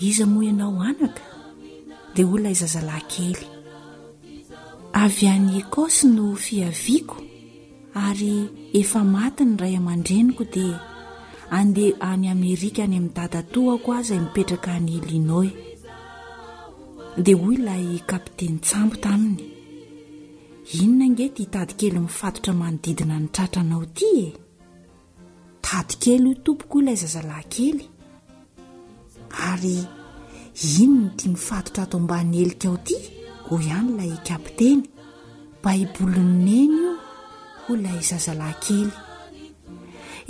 Iza moa ianao anaka? Dia hoy ilay zazalahy kely, Avy any Ecosse no fihaviako ary efa maty ny ray aman-dreniko dia andeha any Amerika any amin'i dadatoa aho izay mipetraka any Illinois. Dia hoy ilay kapiteny tsambo taminy, Inona ange ity tady kely mifatotra manodidina ny tratranao ity e? Tady kely io tompoko ilay zazalahy kely ary iny ny tiany fatotra ato ambany helika ao ity hoy ihany ilay kapiteny baibolin'ny neny io hoy ilay zazalahy kely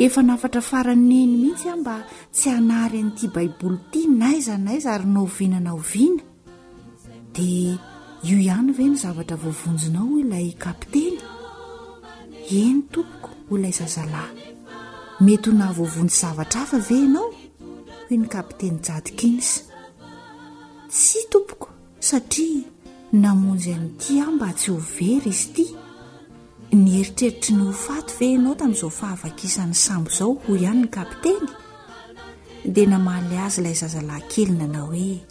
efa nafatra farany neny mihitsy aho mba tsy hanary an'ity baiboly ity naiza naiza ary naoviana naoviana dia io ihany ve ny zavatra voavonjinao ilay kapiteny eny tompoko ho ilay zazalahy mety ho nahavoavonjy zavatra hafa ve ianao hoy ny kapiteny jadikins tsy tompoko satria namonjy any tia mba tsy ho very izy ity ny eritreritry ny ho faty ve ianao tamin'izao fahavakisany sambo izao hoy ihany ny kapiteny dia namaly azy ilay zazalahy kely nanao hoe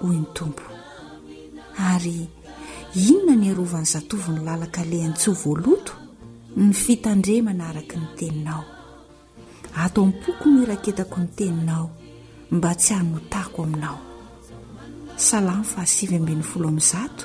hoy ny Tompo. Ary inona ny arovan'ny zatovo ny lalan-kalehany tsy ho voaloto? Ny fitandremana araka ny teninao. Ato am-poko no iraketako ny teninao mba tsy hanotako aminao. Salamo fahasivy ambin'ny folo amin'ny zato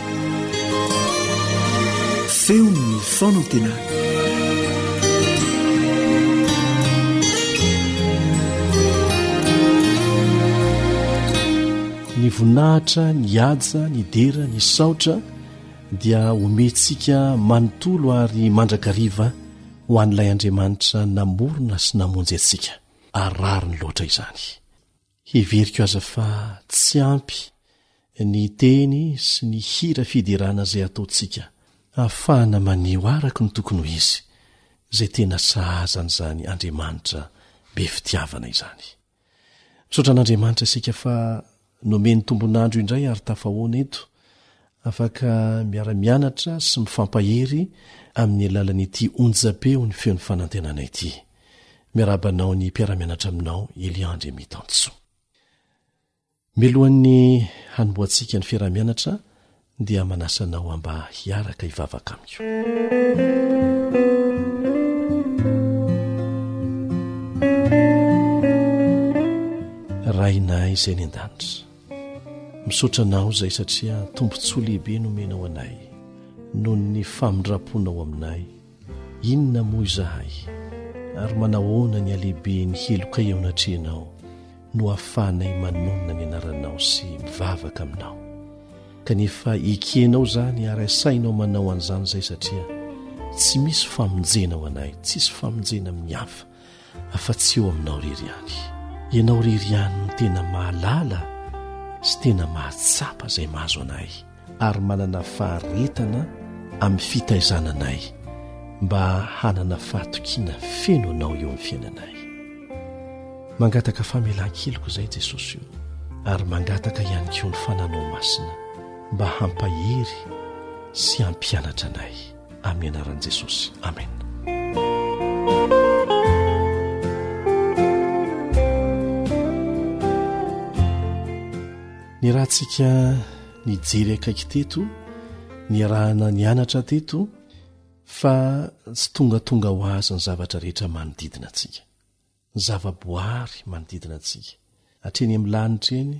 feon'ny fanantenana ny voninahitra ny haja ny dera ny saotra dia omentsika manontolo ary mandrakariva ho an'ilay andriamanitra namorona sy namonjy antsika ary rariny loatra izany Heveriko aza fa tsy ampy ny teny sy ny hira fiderana izay ataontsika. Ahafahana maneho araka ny tokony ho izy izay tena sahaza an'izany Andriamanitra be fitiavana izany. Misaotra an'Andriamanitra isika fa nomeny tombon'andro indray ary tafahoana eto Afaka miara-mianatra sy mifampahery amin'ny alalan'ity onjam-peo ny feon'ny fanantenana ity. Miarahaba anao ny mpiara-mianatra aminao i Liandry Mitantsoa. Mialohan'ny hanombohantsika ny fiaraha-mianatra dia manasa anao hamba hiaraka hivavaka amiko. Rainay izay any an-danitra. Misaotra anao izay satria tombotsoa lehibe nomenao anay noho ny famindramponao aminay. Inona moa izahay ary manahoana ny halehiben'ny helokay eo anatrehanao no hahafahanay manonona ny anaranao sy mivavaka aminao? Kanefa ekenao izany ary asainao manao an'izany izay satria tsy misy famonjena ho anay, tsisy famonjena amin'ny hafa afa-tsy eo aminao irery ihany. Ianao irery ihany no tena mahalala sy tena mahatsapa izay mahazo anay ary manana faharetana amin'ny fitaizana anay mba hanana fahatokiana feno anao eo amin'ny fiainanay. Mangataka famelan-keloka izay Jesosy o, ary mangataka ihany koa ny fananao masina mba hampahery sy hampianatra anay. amin'ny anaran'i Jesosy. Amena. Ny rahantsika nijery akaiky teto, niarahana nianatra teto fa tsy tongatonga ho azy ny zavatra rehetra manodidina antsika. ny zavaboary manodidina antsika, hatreny amin'ny lanitra eny,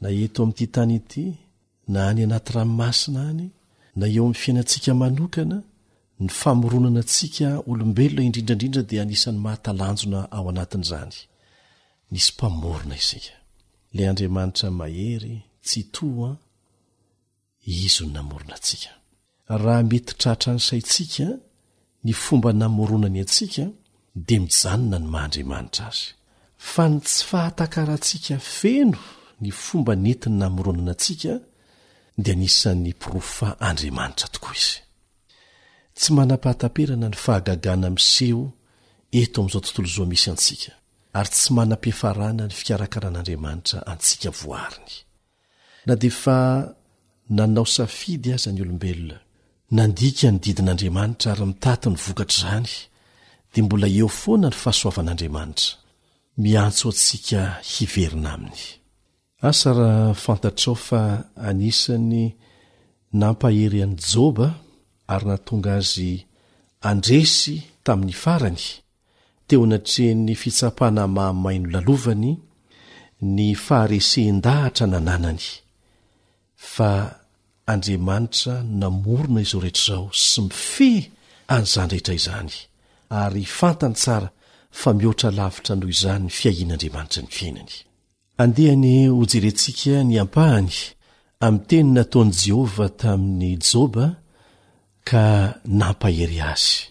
na eto amin'ity tany ity, na any anaty ranomasina any, na eo amin'ny fiainantsika manokana, ny famoronana antsika olombelona indrindra indrindra dia anisan'ny mahatalanjona ao anatin'izany. Misy Mpamorona isika. Ilay Andriamanitra mahery, tsitoha, Izy no namorona antsika. Raha mety tratra ny saintsika ny fomba namoronany antsika, dia mijanona ny maha Andriamanitra azy. Fa ny tsy fahatakarantsika feno ny fomba nentiny namoronana antsika dia anisan'ny porofo fa Andriamanitra tokoa izy. Tsy manam-pahataperana ny fahagagana miseho eto amin'izao tontolo izao misy antsika, ary tsy manam-piafarana ny fikarakaran'Andriamanitra antsika voariny. Na dia efa nanao safidy aza ny olombelona, nandika ny didin'Andriamanitra ary mitaty ny vokatr'izany, dia mbola eo foana ny fahasoavan'Andriamanitra, miantso antsika hiverina aminy. Asa raha fantatrao fa anisan'ny nampahery an'i Joba ary nahatonga azy handresy tamin'ny farany teo anatrehan'ny fitsapana mahamay nolalovany ny faharesen-dahatra nananany, fa Andriamanitra namorona izao rehetra izao sy mifehy an'izany rehetra izany, ary fantany tsara fa mihoatra lavitra noho izany ny fiahian'Andriamanitra ny fiainany. Andeha anie hojerentsika ny ampahany amin'ny teny nataon'i Jehovah tamin'i Joba ka nampahery azy.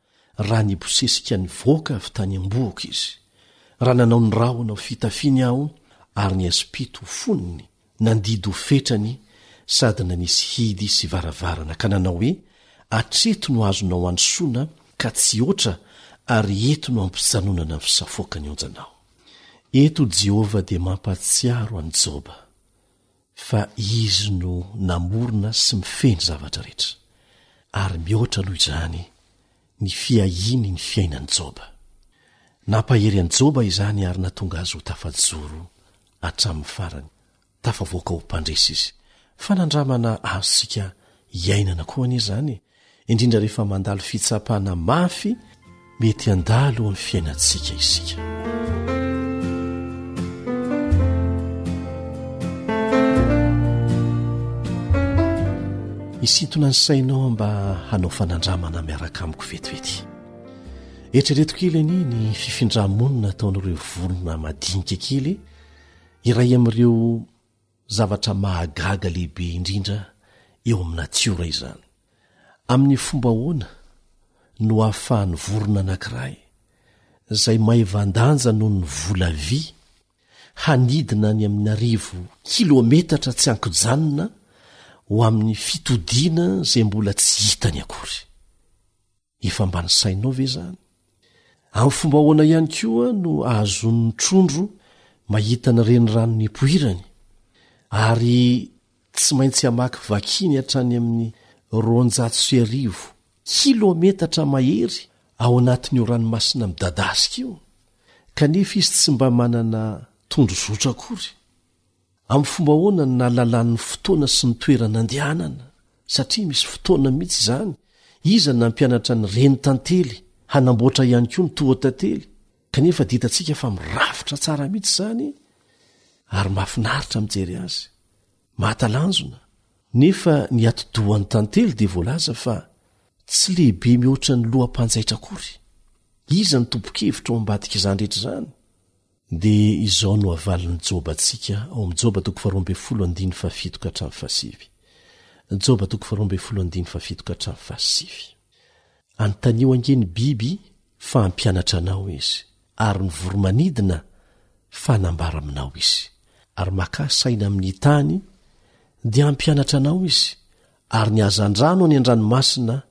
raha nibosesika nivoaka avy tany am-bohoko izy, raha nanao ny rahona ho fitafiany aho ary ny asopity ho fonony, nandidy ho fetrany sady nanisy hidy sy varavarana, ka nanao hoe, Hatreto no azonao androsoana ka tsy hoatra ary eto no ampijanonana ny fisafoakan'ny onjanao. Eto Jehovah dia mampahatsiaro an'i Joba. Fa Izy no namorona sy mifehy ny zavatra rehetra, ary mihoatra noho izany ny fiahiany ny fiainan'i Joba. Nampahery an'i Joba izany ary nahatonga azy ho tafajoro hatramin'ny farany, tafavoaka ho mpandresy izy. Fanandramana azontsika iainana koa anie izany e! indrindra rehefa mandalo fitsapana mafy mety handalo amin'ny fiainantsika isika. Isintona ny sainao mba hanao fanandramana miaraka amiko vetivety. Eritrereto kely anie ny fifindra-monina ataon'ireo vorona madinika kely iray amin'ireo Zavatra mahagaga lehibe indrindra eo amin'ny natiora izany. Amin'ny fomba ahoana no ahafahan'ny vorona anankiray, izay maivan-danja noho ny vola vy, hanidina any amin'ny arivo kilometatra tsy an-kijanona ho amin'ny fitodiana izay mbola tsy hitany akory? Efa mba ny sainao ve izany? Amin'ny fomba ahoana ihany koa no ahazoan'ny trondro mahita ny renirano nipoirany? Ary tsy maintsy hamaky vakiny hatrany amin'ny roanjato sy arivo kilometatra mahery ao anatin'io ranomasina midadasika io, kanefa izy tsy mba manana tondrozotra akory. Amin'ny fomba ahoana no nahalalan'ny fotoana sy ny toerana nandehanana? Satria misy fotoana mihitsy izany, iza no nampianatra ny renin-tantely hanamboatra ihany koa ny tohontantely? Kanefa dia hitantsika fa mirafitra tsara mihitsy izany ary mahafinaritra mijery azy. Mahatalanjona! Nefa ny atidohan'ny tantely dia voalaza fa tsy lehibe mihoatra ny loha-mpanjaitra akory. Iza no tompon-kevitra ao ambadik'izany rehetra izany? Dia izao no havalin'i Joba antsika ao amin'ny Joba toko faharoa ambin'ny folo andininy fahafito ka hatramin'ny fahasivy. Joba toko faharoa ambin'ny folo andininy fahafito ka hatramin'ny fahasivy. Anontanio ange ny biby fa hampianatra anao izy, ary ny voromanidina fa hanambara aminao izy. Ary makà saina amin'ny tany, dia hampianatra anao izy, ary ny hazandrano any an-dranomasina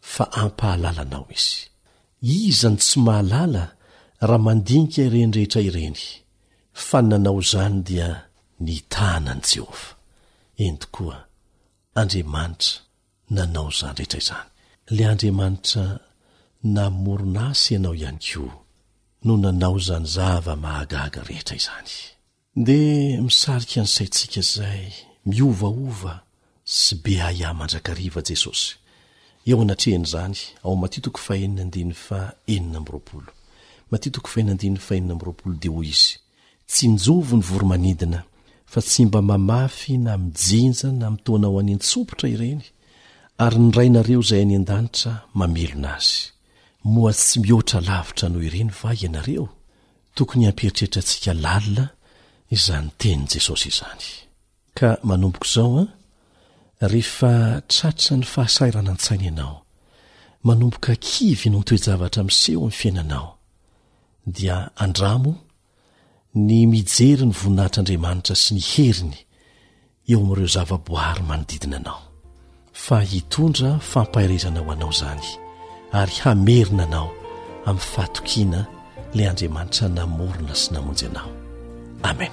fa hampahalala anao izy. Iza no tsy mahalala raha mandinika ireny rehetra ireny, fa ny nanao izany dia nitana an'i Jehovah. Eny tokoa, Andriamanitra nanao izany rehetra izany. Ilay Andriamanitra namorona asa ianao ihany koa no nanao izany zava-mahagaga rehetra izany. Ndeha misarika ny saintsika izay miovaova sy be ahiahy mandrakariva Jesosy. Eo anatrehan'izany, ao Matia toko fahenina andininy fahenina amby roapolo, Matia toko fahenina andininy fahenina amby roapolo dia hoy izy, Tsinjovy ny voromanidina, fa tsy mba mamafy na mijinja na mitaona ho any an-tsompitra ireny, ary ny Rainareo izay any an-danitra mamelona azy. Moa tsy mihoatra lavitra noho ireny va ianareo? Tokony hampieritreritratsika lalina izany tenin'i Jesosy izany. Ka manomboka izao an, rehefa tratra ny fahasahiranan-tsaina ianao, manomboka kivy noho ny toe-javatra miseho amin'ny fiainanao, dia andramo ny mijery ny voninahitr'Andriamanitra sy ny heriny eo amin'ireo zavaboary manodidina anao, fa hitondra fampaherezana ho anao izany ary hamerina anao amin'ny fahatokiana ilay Andriamanitra namorona sy namonjy anao. Amen.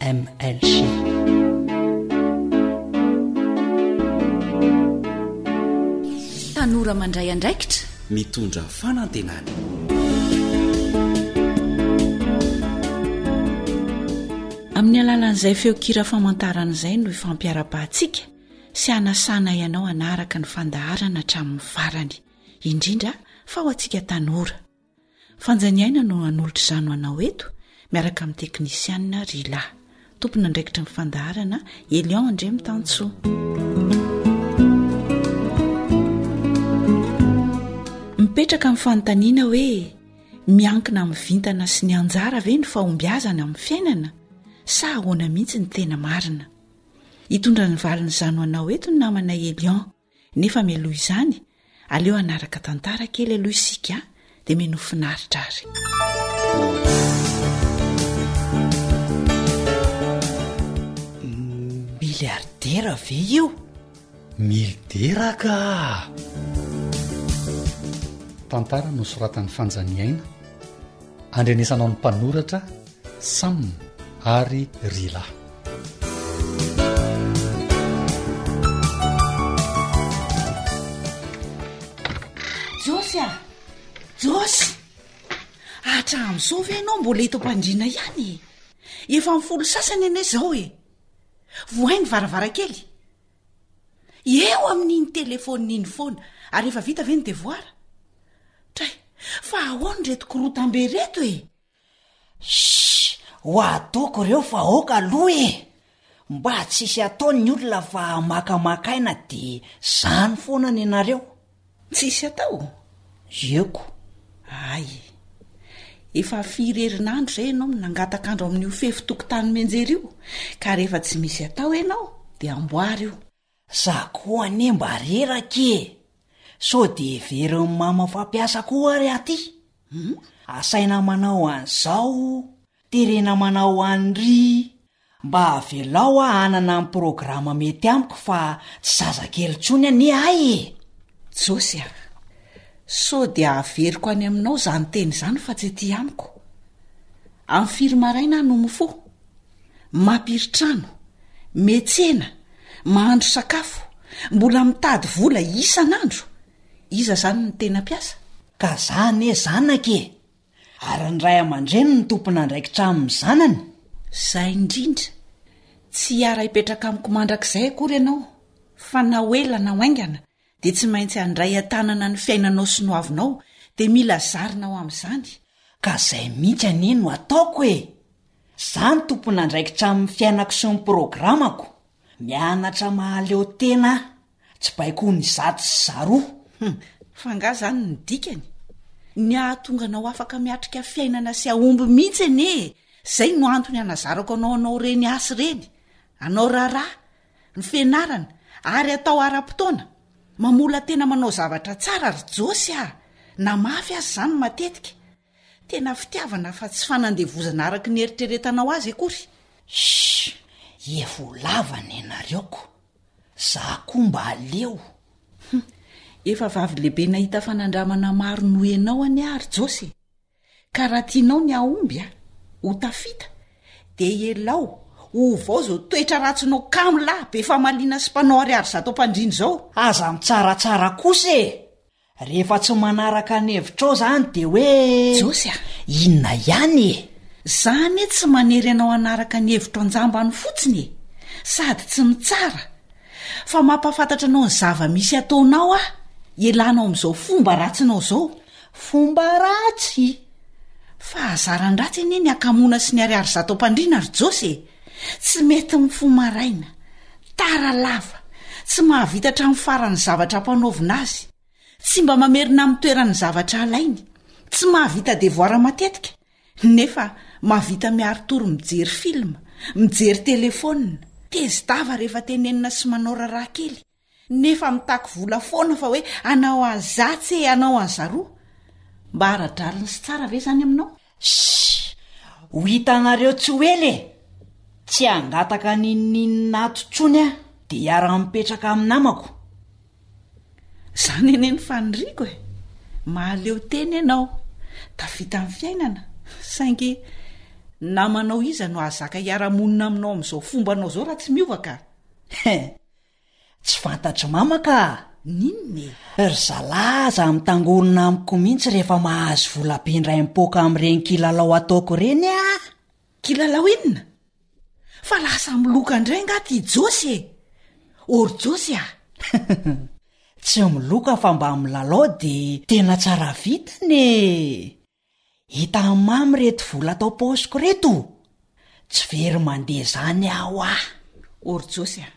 MLC. Tanora mandray andraikitra. Mitondra fanantenana. Amin'ny alalan'izay feonkira famantarana izay no ifampiarabahantsika sy hanasana ianao hanaraka ny fandaharana hatramin'ny farany, indrindra fa ho antsika tanora. Fanjaniaina no hanolotra izany ho anao eto miaraka amin'ny teknisianina Rila. Tompon'andraikitra ny fandaharana Elion Andriamitansoa. Mipetraka amin'ny fanontaniana hoe miankina amin'ny vintana sy ny anjara ve ny fahombiazana amin'ny fiainana sa ahoana mihitsy ny tena marina. Hitondra ny valin'izany ho anao eto ny namana Elion. Nefa mialoha izany, aleo hanaraka tantara kely aloha isika a, dia mino finaritra ary. Miliardera ve io? Milidera ka! Tantara nosoratan'i Fanja Niaina, andrenesanao ny mpanoratra Sam ary Rila. Josy a! Josy! Hatramin'izao ve ianao mbola eto am-pandriana ihany e? Efa amin'ny folo sasany anie izao e! Vohay ny varavarankely. Eo amin'iny telefaonina iny foana ary efa vita ve ny devoara? Tray, fa ahoana ireto korotam-be ireto e? Shh! Ho ataoko ireo vahoaka aloha e! Mba tsisy ataony ny olona fa makamaka aina de zany foana ny anareo. Tsisy atao? Ieuko. Ay e! Efa firy herinandro izay ianao no nangataka andro amin'io fefy tokontany mianjera io ka rehefa tsy misy atao ianao de amboary io. Za koa anie mba reraka e! Sao dia heverin'i Mama fa mpiasa koa ary aty? Hum, asaina manao an'izao, terena manao an'ry, mba avelao aho hanana ny programa mety amiko fa tsy zazakely intsony anie ahy e! Josy a! Sao dia averiko any aminao izany teny izany fa tsy aty amiko. Amin'ny firy maraina aho no mifoha? mampiry trano, metsena, mahandro sakafo, mbola mitady vola isan'andro, iza zany no tena mpiasa? Ka za anie zanaka e! Ary ny ray aman-dreny no tompon'andraikitra amin'ny zanany? Zay indrindra, tsy hiara-hipetraka amiko mandrakizay akory ianao fa na ho ela na ho haingana, dia tsy maintsy handray an-tanana ny fiainanao sy ny ho avinao dia mila zarina ao amin'izany, ka izay mihitsy anie no ataoko e! Za no tompon'andraikitra amin'ny fiainako sy ny programako, mianatra mahaleo tena aho, tsy baiko ho n'izatsy sy zaroa. Hum, fa angaha izany no dikany? Ny hahatonga anao afaka miatrika fiainana sy hahomby mihitsy anie e! Izay no antony hanazarako anao hanao ireny asa ireny, hanao raharaha, Ny fianarana, ary atao ara-potoana. Mamola tena manao zavatra tsara ry Josy ah! Na mafy aza izany matetika. Tena fitiavana fa tsy fanandevozana araka ny eritreretanao azy akory. Shh! Evo lava ny anareo ko! Za koa mba aleo! Hum! Efa vavy lehibe nahita fanandramana maro noho ianao anie aho ry Josy e! Ka raha tianao ny hahomby a, ho tafita, dia ialao, ovao izao toetra ratsinao kamo lahy, be famaliana sy mpanao ariary zato am-pandriana izao. Aza mitsaratsara kosa e! Rehefa tsy manaraka ny hevitrao izany dia hoe Jiosy a! inona ihany e! Za anie tsy manery anao hanaraka ny hevitro an-jambany fotsiny e! sady tsy mitsara, fa mampahafantatra anao ny zava-misy ataonao aho, ialànao amin'izao fomba ratsinao izao. Fomba ratsy! Fahazaran-dratsy anie ny akamoana sy ny ariary zato am-pandriana ry Josy e! Tsy mety mifoha maraina, tara lava, tsy mahavita hatramin'ny faran'ny zavatra ampanaovina azy, tsy mba mamerina amin'ny toerany ny zavatra alainy, tsy mahavita devoara matetika, nefa mahavita miaro tory mijery filma, mijery telefaonina, tezi-dava rehefa tenenina sy manao raharaha kely. nefa mitaky vola foana fa hoe anao an'i zatsy e anao an'i zaroa mba ara-drariny sy tsara ve zany aminao? Shh! ho hitanareo tsy ho ela e! tsy hangataka n'inon'inona ato tsony aho dia hiara-mipetraka amin'ny namako. Zany anie ny faniriako e! mahaleo tena ianao, tafita amin'ny fiainana, saingy namanao iza no hahazaka hiara-monina aminao amin'izao fombanao izao raha tsy miova ka? He! Tsy fantatry mama ka n'inona e! Ry zalahy aza mitangorona amiko mihitsy rehefa mahazo vola be indray mipoaka amin'ireny kilalao ataoko ireny ah! Kilalao inona? Fa lasa miloka indray nga ty Josy e! Or Josy ah! Tsy miloka fa mba milalao dia tena tsara vitana e! Hita hamamo reto vola tao paosiko reto o! Tsy very mandeha zany aho a! Or Josy a!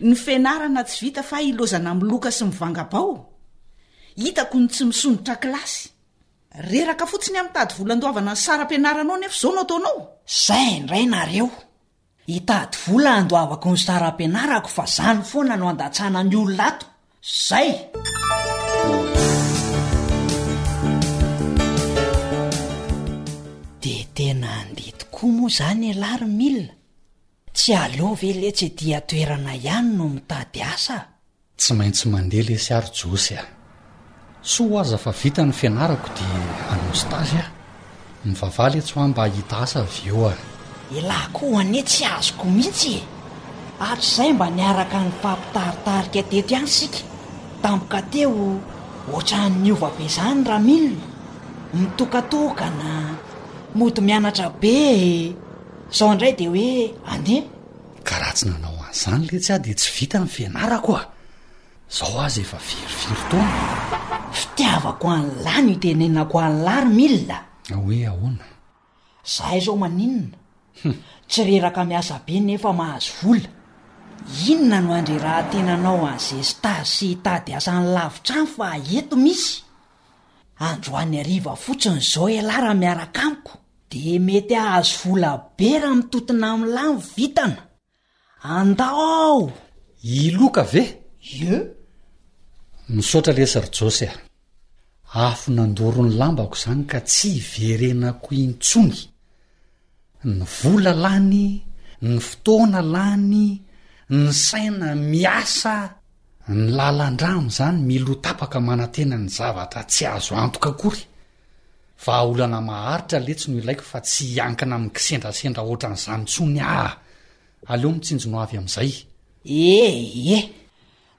Ny fianarana tsy vita fa hilozana amin'ny loka sy mivanga-bao! Hitako ny tsy misondrotra kilasy! Reraka fotsiny aho mitady vola andoavana ny saram-pianaranao nefa izao no ataonao? Zay indray nareo! Hitady vola handoavako ny zara ampianarako fa zany foana no andatsana ny olona ato. Zay! De tena handeha tokoa moa zany ialahy ry Mila? Tsy aleo ve letsy ety an-toerana ihany no mitady asa? Tsy maintsy mandeha lesy ary Josy a! Soa aza fa vita ny fianarako dia hanao stage aho. Mivavaha letsy hoa mba hahita asa avy eo a! Elah koa anie tsy azoko mihitsy e! Hatrizay mba niaraka nifampitaritarika teto ihany isika, tampoka teo ohatran'ny niova be izany i Ramil, mitokatokana, mody mianatra be e! Izao indray dia hoe andeha. Ka raha tsy nanao an'izany letsy aho dia tsy vita ny fianarako a! Izao aza efa very firy taona. Fitiavako an'lah no itenenako an'lah ry Mil a! Hoe ahoana? Zah izao maninona? Tsy reraka miasa be nefa mahazo vola. Inona no andrerahan-tenanao an'izay stage sy hitady asa any lavitra any fa eto misy? Androany hariva fotsiny izao ialahy raha miaraka amiko. Dia mety hahazo vola be raha mitontona amin'ny lamo vintana. Andao aho! I Loka ve? Ie. Misaotra lesy ry Josy a! Afo nandoro ny lambako izany ka tsy hiverenako intsony. Ny vola lany, ny fotoana lany, ny saina miasa, ny lalan-dra amin'izany milo tapaka manantena ny zavatra tsy azo antoka akory. Vahaolana maharitra letsy no ilaiko fa tsy hiankina amin'ny kisendrasendra hoatran'izany intsony aho. Aleo mitsinjona ho avy amin'izay. Ee,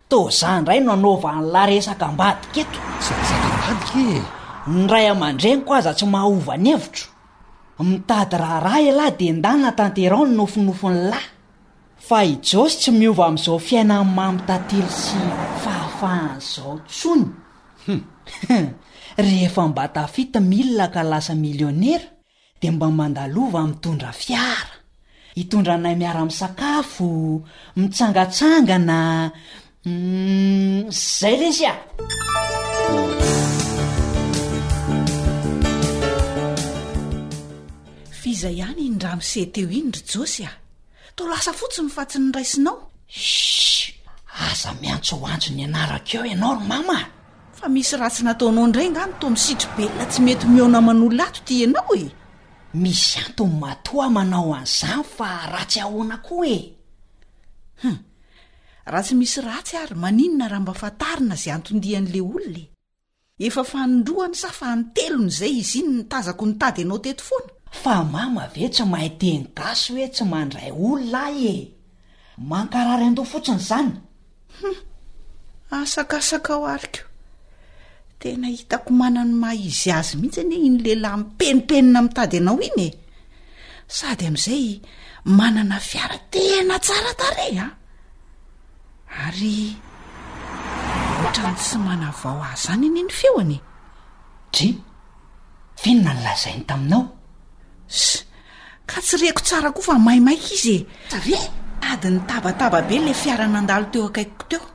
toa izaho indray no hanaova an'la resaka ambadika eto. Tsy resaka ambadika ee. Ny ray aman-dreniko aza tsy mahahova ny hevitro. Mitady raharaha ialahy dia ndana tanteraho ny nofinofin'la. Fa i Josy tsy miova amin'izao fiainany mamy tantely sy fahafahany izao intsony. Hum. Rehefa mba tafita milina ka lasa milionera dia mba mandalova mitondra fiara. Hitondra anay miara-misakafo, mitsangatsangana, Humm zay lesy a! F'iza ihany iny ramose teo iny ry Josy a! Toa lasa fotsiny fa tsy niraisinao! Shh! Aza miantsoantso ny anarako eo ianao ry mama a! Fa misy ratsy nataonao indray nga no toa misitribelona tsy mety mihaona manolo ato ty ianao e! Misy antony matoa manao an'izany fa ratsy ahoana koa e! Hum! Raha tsy misy ratsy ary, maninona raha mba fantarina izay anton-dian'ilay olona e? Efa fanindroany sa fanintelony izay izy iny no tazako nitady anao teto foana? Fa mama ve tsy mahay teny gasy hoe tsy mandray olona ahy e! Mankarary an-doha fotsiny izany! Hum! Asakasaka aho aliko. Tena hitako manana ny maha-izy azy mihitsy anie iny lehilahy mipenipenina mitady anao iny e! sady amin'izay manana fiara tena tsara tarehy a ary ohatrany tsy manavao azy izany anie ny feony dri finona ny lazainy taminao s ka tsy reko tsara koa fa maimaika izy e tare ady ny tabataba be ilay fiara nandalo teo akaikiko teo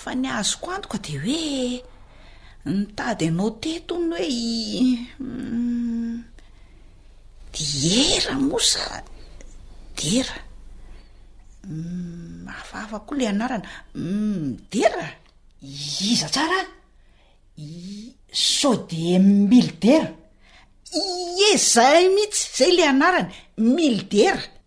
fa ny azoko antoka dia hoe nitady ianao teto ny hoe i Diera moa sa Dera? Hum, hafahafa koa ilay anarana. Hum, Dera? Iza tsara? I sao dia Milidera? Ie, izay mihitsy, izay ilay anarany, Milidera.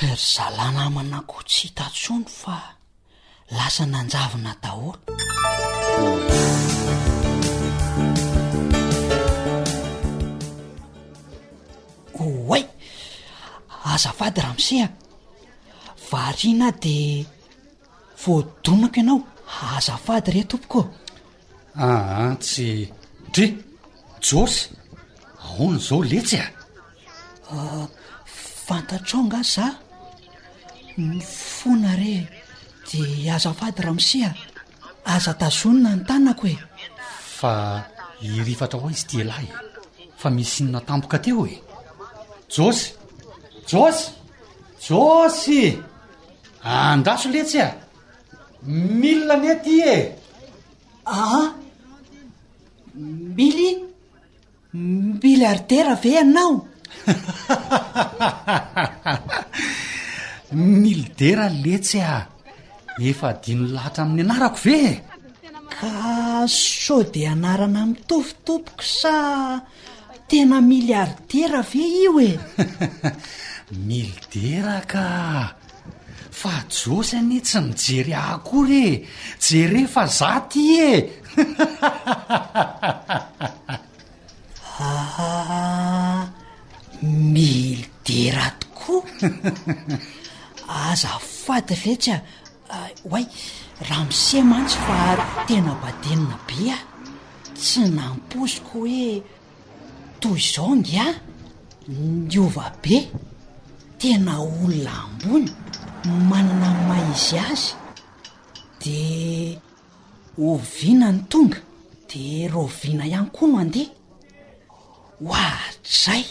Ry zalahy namana koa tsy hita tsony fa lasa nanjavona daholo. Oay! Azafady ramose a! Variana dia. Voadonako ianao, azafady re tompoko ô! Aa tsy, dry, Josy, ahoana izao letsy a? Aa fantatrao nga za? Mifona re e! Dia azafady ramose a! Aza tazonina ny tanako e! Fa hirifatra ho aiza ity ialahy e! Fa misy inona tampoka teo e! Josy! Josy! Josy! Andraso letsy a! Mily anie ty e! Aa! Mily? Miliardera ve ianao? Milidera letsy a! Efa adino lahatra amin'ny anarako ve e? Ka sao dia anarana mitovy tompoko sa Tena miliardera ve io e? Milidera ka! Fa Josy anie tsy mijery ahy akory e! Jereo fa za ty e! Ah, milidera tokoa! Azafady Fetsy a! Oay! Ramose mantsy fa tena badinina be ah! Tsy nampoiziko hoe toy izao ngiahy! Niova be! Tena olona ambony, manana ny maha izy azy! De oviana ny tonga de raoviana ihany koa no handeha? Ohatrizay!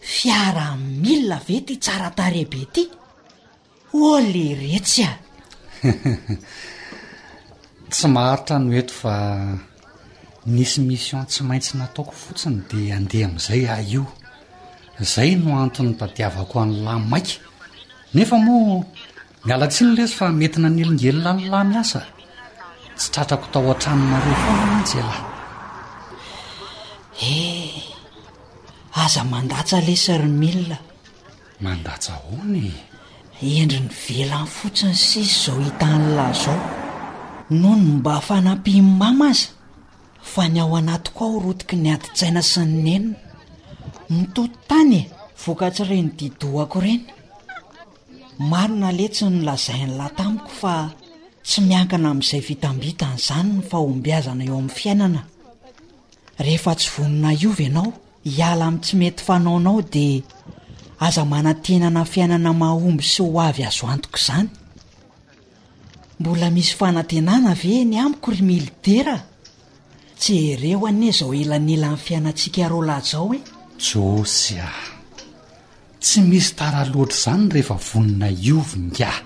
Fiaramila ve ity tsara tarehy be ity? Oh leretsy a! Tsy maharitra no eto fa nisy mission tsy maintsy nataoko fotsiny dia andeha amin'izay aho io. Izay no antony nitadiavako an'lah maika. Nefa moa miala tsiny lesy fa mety nanelingelina an'lah miasa. Tsy tratrako tao an-tranonareo foana mantsy elah. Eh, aza mandatsa lesy ry Mila. Mandatsa ahoana e! Endriny velany fotsiny sisa izao hita an'lah izao. Nony mba fanampian'i Mama aza, fa ny ao anatiko ao rotiky ny adin-tsaina sy ny nenina. Mitoto tany e, vokatr'ireny didohako ireny. Marina letsy ny lazain'lah tamiko fa tsy miankina amin'izay vitam-bitany izany ny fahombiazana eo amin'ny fiainana. Rehefa tsy vonona hiova ianao, Hiala amin'ny tsy mety fanaonao dia aza manantenana fiainana mahomby sy ho avy azo antoka izany. Mbola misy fanantenana ve eny amiko ry Milidera? Jereo anie izao elanelan'ny fiainantsika roa lahy izao e! Josy ah! Tsy misy tara loatra izany rehefa vonona hiova ingahy.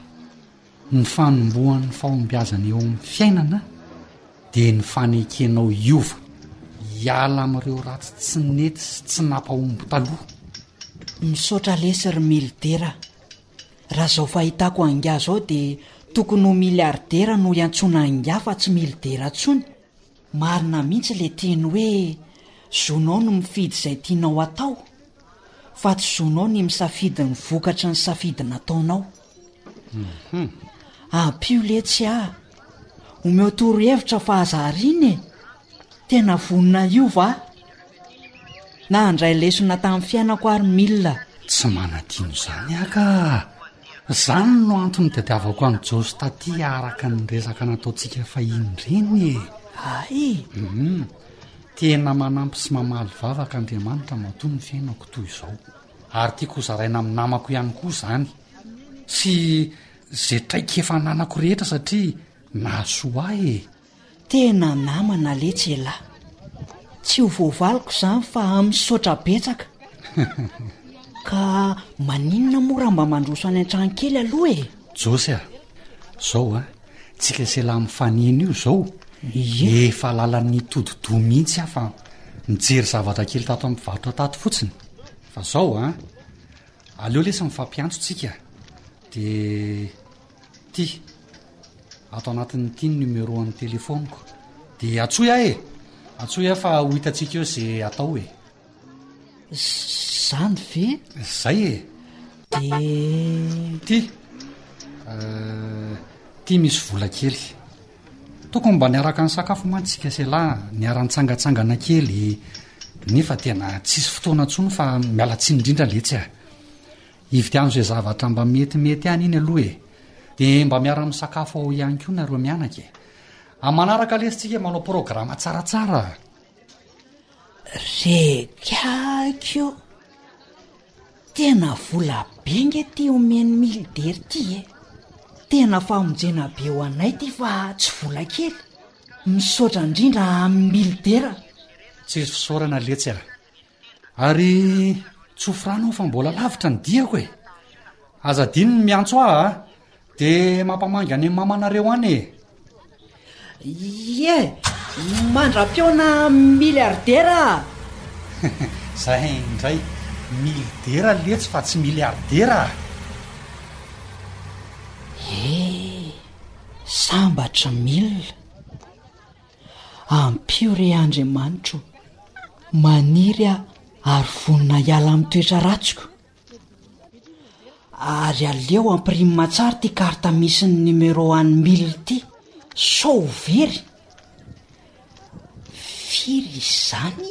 Ny fanombohan'ny fahombiazana eo amin'ny fiainana dia ny fanekenao hiova, hiala amin'ireo ratsy tsy nety sy tsy nampahomby taloha. Misaotra lesy ry Mily Dera. Raha zao fahitako an'ingahy zao dia tokony ho milliardaire no hiantsoana an'ingahy fa tsy Mily Dera tsony. Marina mihitsy le teny hoe zonao no mifidy izay tianao atao. Fa tsy zonao ny misafidy ny vokatry ny safidy nataonao. Mhm. Ampio letsy ah. Omeo torohevitra fa aza ariana e. Tena vonona hiova ah. Na handray lesona tamin'ny fiainako ary mila. Tsy manadino izany aho ka. Izany no antony tadiavako an'i Josy taty araka ny resaka nataontsika fahiny ireny e. Ay. Mhm. Tena manampy sy mamaly vavaka Andriamanitra matoa ny fiainako toy izao. Ary tiako ho zaraina amin'ny namako ihany koa izany sy izay traikefa ananako rehetra satria nahasoa ahy e! Tena namana letsy elah. Tsy ho voavaliko izany fa misaotra betsaka. Ka maninona moa raha mba mandroso any an-trano kely aloha e? Josy a! zao a tsika selah mifanena io zao efa lalan'ny todidoha mihitsy afa mijery zavatra kely tato amin'ny varotra tato fotsiny fa zao a aleo lesy mifampiantso tsika de ty ato anatin'ny tiny numéro an'ny telefoniko de atsoy ah e atsoy ah fa ho hitatsika eo ze atao e Zany ve? Zay e! De ty euh, ty misy vola kely. Tokony mba niaraka ny sakafo mantsika sy lahy niara-nitsangatsangana kely nefa tena tsisy fotoana ntsony fa miala tsiny indrindra letsy a. Hividiano izay zavatra mba metimety any iny aloha e. De mba miara-misakafo ao ihany koa nareo mianaka e. Amin'ny manaraka lesy tsika manao programa tsaratsara. Regako eo, tena vola be nge ity omen'i Milder ity e, tena famonjena be ho anay ity fa tsy vola kely, misaotra indrindra amin'i Milder a. Tsy hisy fisaorana letsy a. Ary tsy ho firana aho fa mbola lavitra ny diako e Aza adino ny miantso ahy a Dia mampamangy any amin'ny mamanareo any e Ie, mandra-pihaona miliardera a Zay indray, milidera letsy fa tsy miliardera a Ee, sambatra mil. Ampio re Andriamanitra o! Maniry aho ary vonona hiala amin'ny toetra ratsiko. Ary aleo ampirime tsara ity carte misy ny numéro an'i Mille ity sao ho very. Firy izany?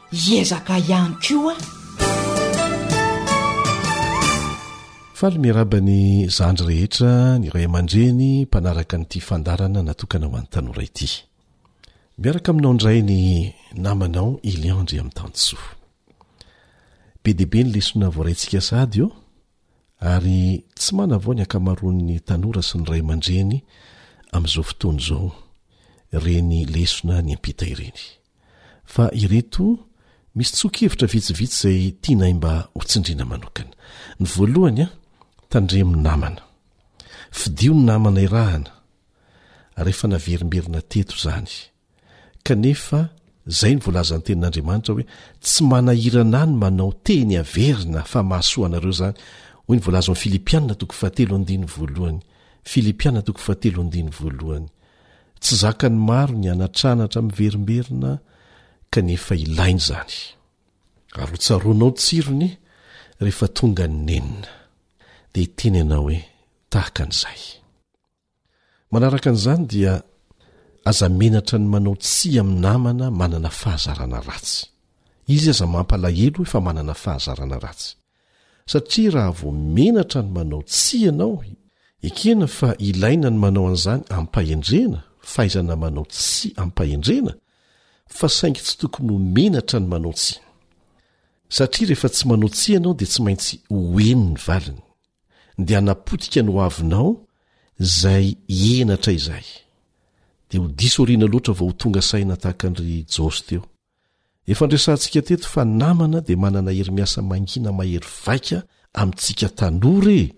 Hiezaka ihany koa aho. Faly miaraba ny zandry rehetra, ny ray aman-dreny mpanaraka an'ity fandarana natokana ho an'ny tanora ity. Miaraka aminao indray ny namanao Ilian Andriamitansoa. Be dia be ny lesona voaraintsika sady ô, ary tsy manavao ny ankamaroan'ny tanora sy ny ray aman-dreny amin'izao fotoana izao ireny lesona niampita ireny. Fa ireto misy tsoa-kevitra vitsivitsy izay tianay mba ho tsindriana manokana. Ny voalohany a, tandremo ny namana. Fidio ny namana irahana, ary efa naverimberina teto izany. Kanefa izay no voalazan'ny Tenin'Andriamanitra hoe, Tsy manahirana ahy ny manao teny haverina fa mahasoa anareo izany, hoy ny voalaza ao amin'ny Filipiana toko fahatelo andininy voalohany, Filipiana toko fahatelo andininy voalohany. Tsy zakan'ny maro ny hanatranatra miverimberina kanefa ilaina izany. Arotsaronao ny tsirony rehefa tonga ny nenina. Dia hiteny ianao hoe, tahaka an'izay. Manaraka an'izany dia aza menatra ny manao tsia amin'ny namana manana fahazarana ratsy. Izy aza mampalahelo efa manana fahazarana ratsy. Satria raha vao menatra ny manao tsia ianao, ekena fa ilaina ny manao an'izany amim-pahendrena, fahaizana manao tsia amim-pahendrena, fa saingy tsy tokony ho menatra ny manao tsia. Satria rehefa tsy manao tsia ianao dia tsy maintsy ho eny ny valiny. Dia hanapotika ny hoavinao izay henatra izay. Dia ho diso aoriana loatra vao ho tonga saina tahaka an-dry Jôsy teo. Efa niresahantsika teto fa namana dia manana hery miasa mangina mahery vaika amintsika tanora e!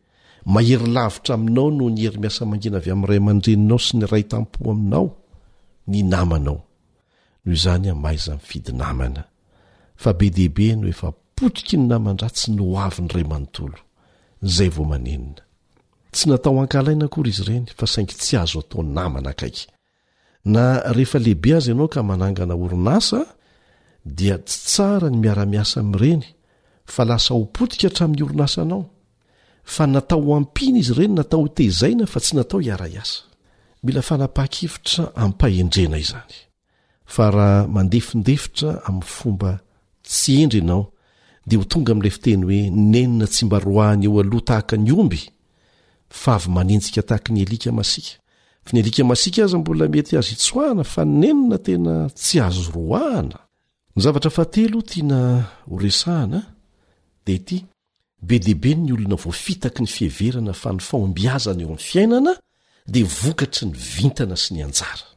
Mahery lavitra aminao noho ny hery miasa mangina avy amin'ny ray aman-dreninao sy ny ray tam-po aminao ny namanao. Noho izany aho mahaiza mifidy namana. Fa be dia be no efa potiky ny naman-dratsy ny ho avin'ny ray manontolo. Izay vao manenina. Tsy natao hankahalaina akory izy ireny fa saingy tsy azo atao namana akaiky. Na rehefa lehibe aza ianao ka manangana orinasa dia tsy tsara ny miara-miasa amin'ireny fa lasa ho potika hatramin'ny orinasanao. Fa natao ho ampiana izy ireny, natao ho tezaina fa tsy natao hiara-hiasa. Mila fanapahan-kevitra amim-pahendrena izany. Fa raha mandefindefitra amin'ny fomba tsy hendry ianao dia ho tonga amin'ilay fiteny hoe nenina tsy mba roahina eo aloha tahaka ny omby fa avy manenjika tahaky ny alika masiaka fa ny alika masiaka aza mbola mety azo itsoahana fa nenina tena tsy azo roahana ny zavatra fahatelo tiana ho resahana dia ity be deaibe ny olona voafitaky ny fiheverana fa ny fahombiazana eo amin'ny fiainana dia vokatry ny vintana sy ny anjara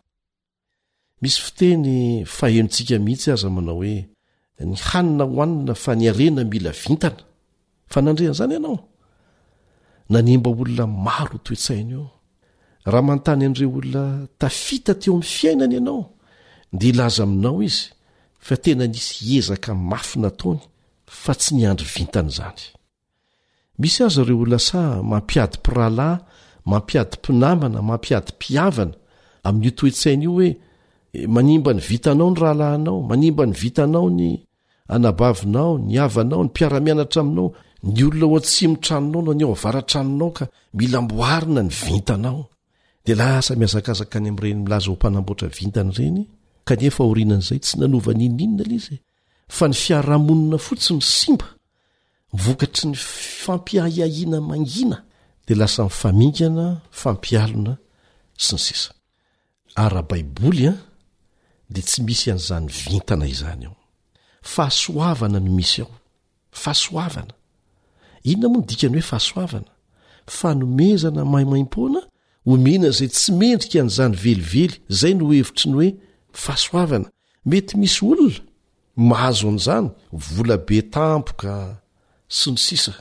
Misy fiteny fahenontsika mihitsy aza manao hoe ny hanina hohanina fa ny harena mila vintana fa nandre an'izany ianao? Nanimba olona maro io toe-tsaina io. Raha manontany an'ireo olona tafita teo amin'ny fiainany ianao dia hilaza aminao izy fa tena nisy ezaka mafy nataony fa tsy niandry vintana izany. Misy aza ireo olona sahy mampiady mpirahalahy, mampiady mpinamana, mampiady mpihavana, amin'io toe-tsaina io hoe, Manimba ny vitanao ny rahalahinao, manimba ny vitanao ny anabavinao, ny havanao, ny mpiara-mianatra aminao, ny olona ao an-tsimon-tranonao na ny ao avaratranonao ka mila amboarina ny vintanao. Dia lasa mihazakazaka any amin'ireny milaza ho mpanamboatra vintana ireny, kanefa aorianan'izay tsy nanova n'inon'inona ilay izy, fa ny fiarahamonina fotsiny simba. Vokatry ny fampiahiahiana mangina dia lasa mifamingana, mifampialona, sy ny sisa Ara-baiboly an, dia tsy misy an'izany vintana izany ao. Fahasoavana no misy ao. Fahasoavana. Inona moa ny dikan'ny hoe fahasoavana? Fanomezana maimaim-poana omena izay tsy mendrika an'izany velively, izay no hevitry ny hoe fahasoavana. Mety misy olona mahazo an'izany vola be tampoka sy ny sisa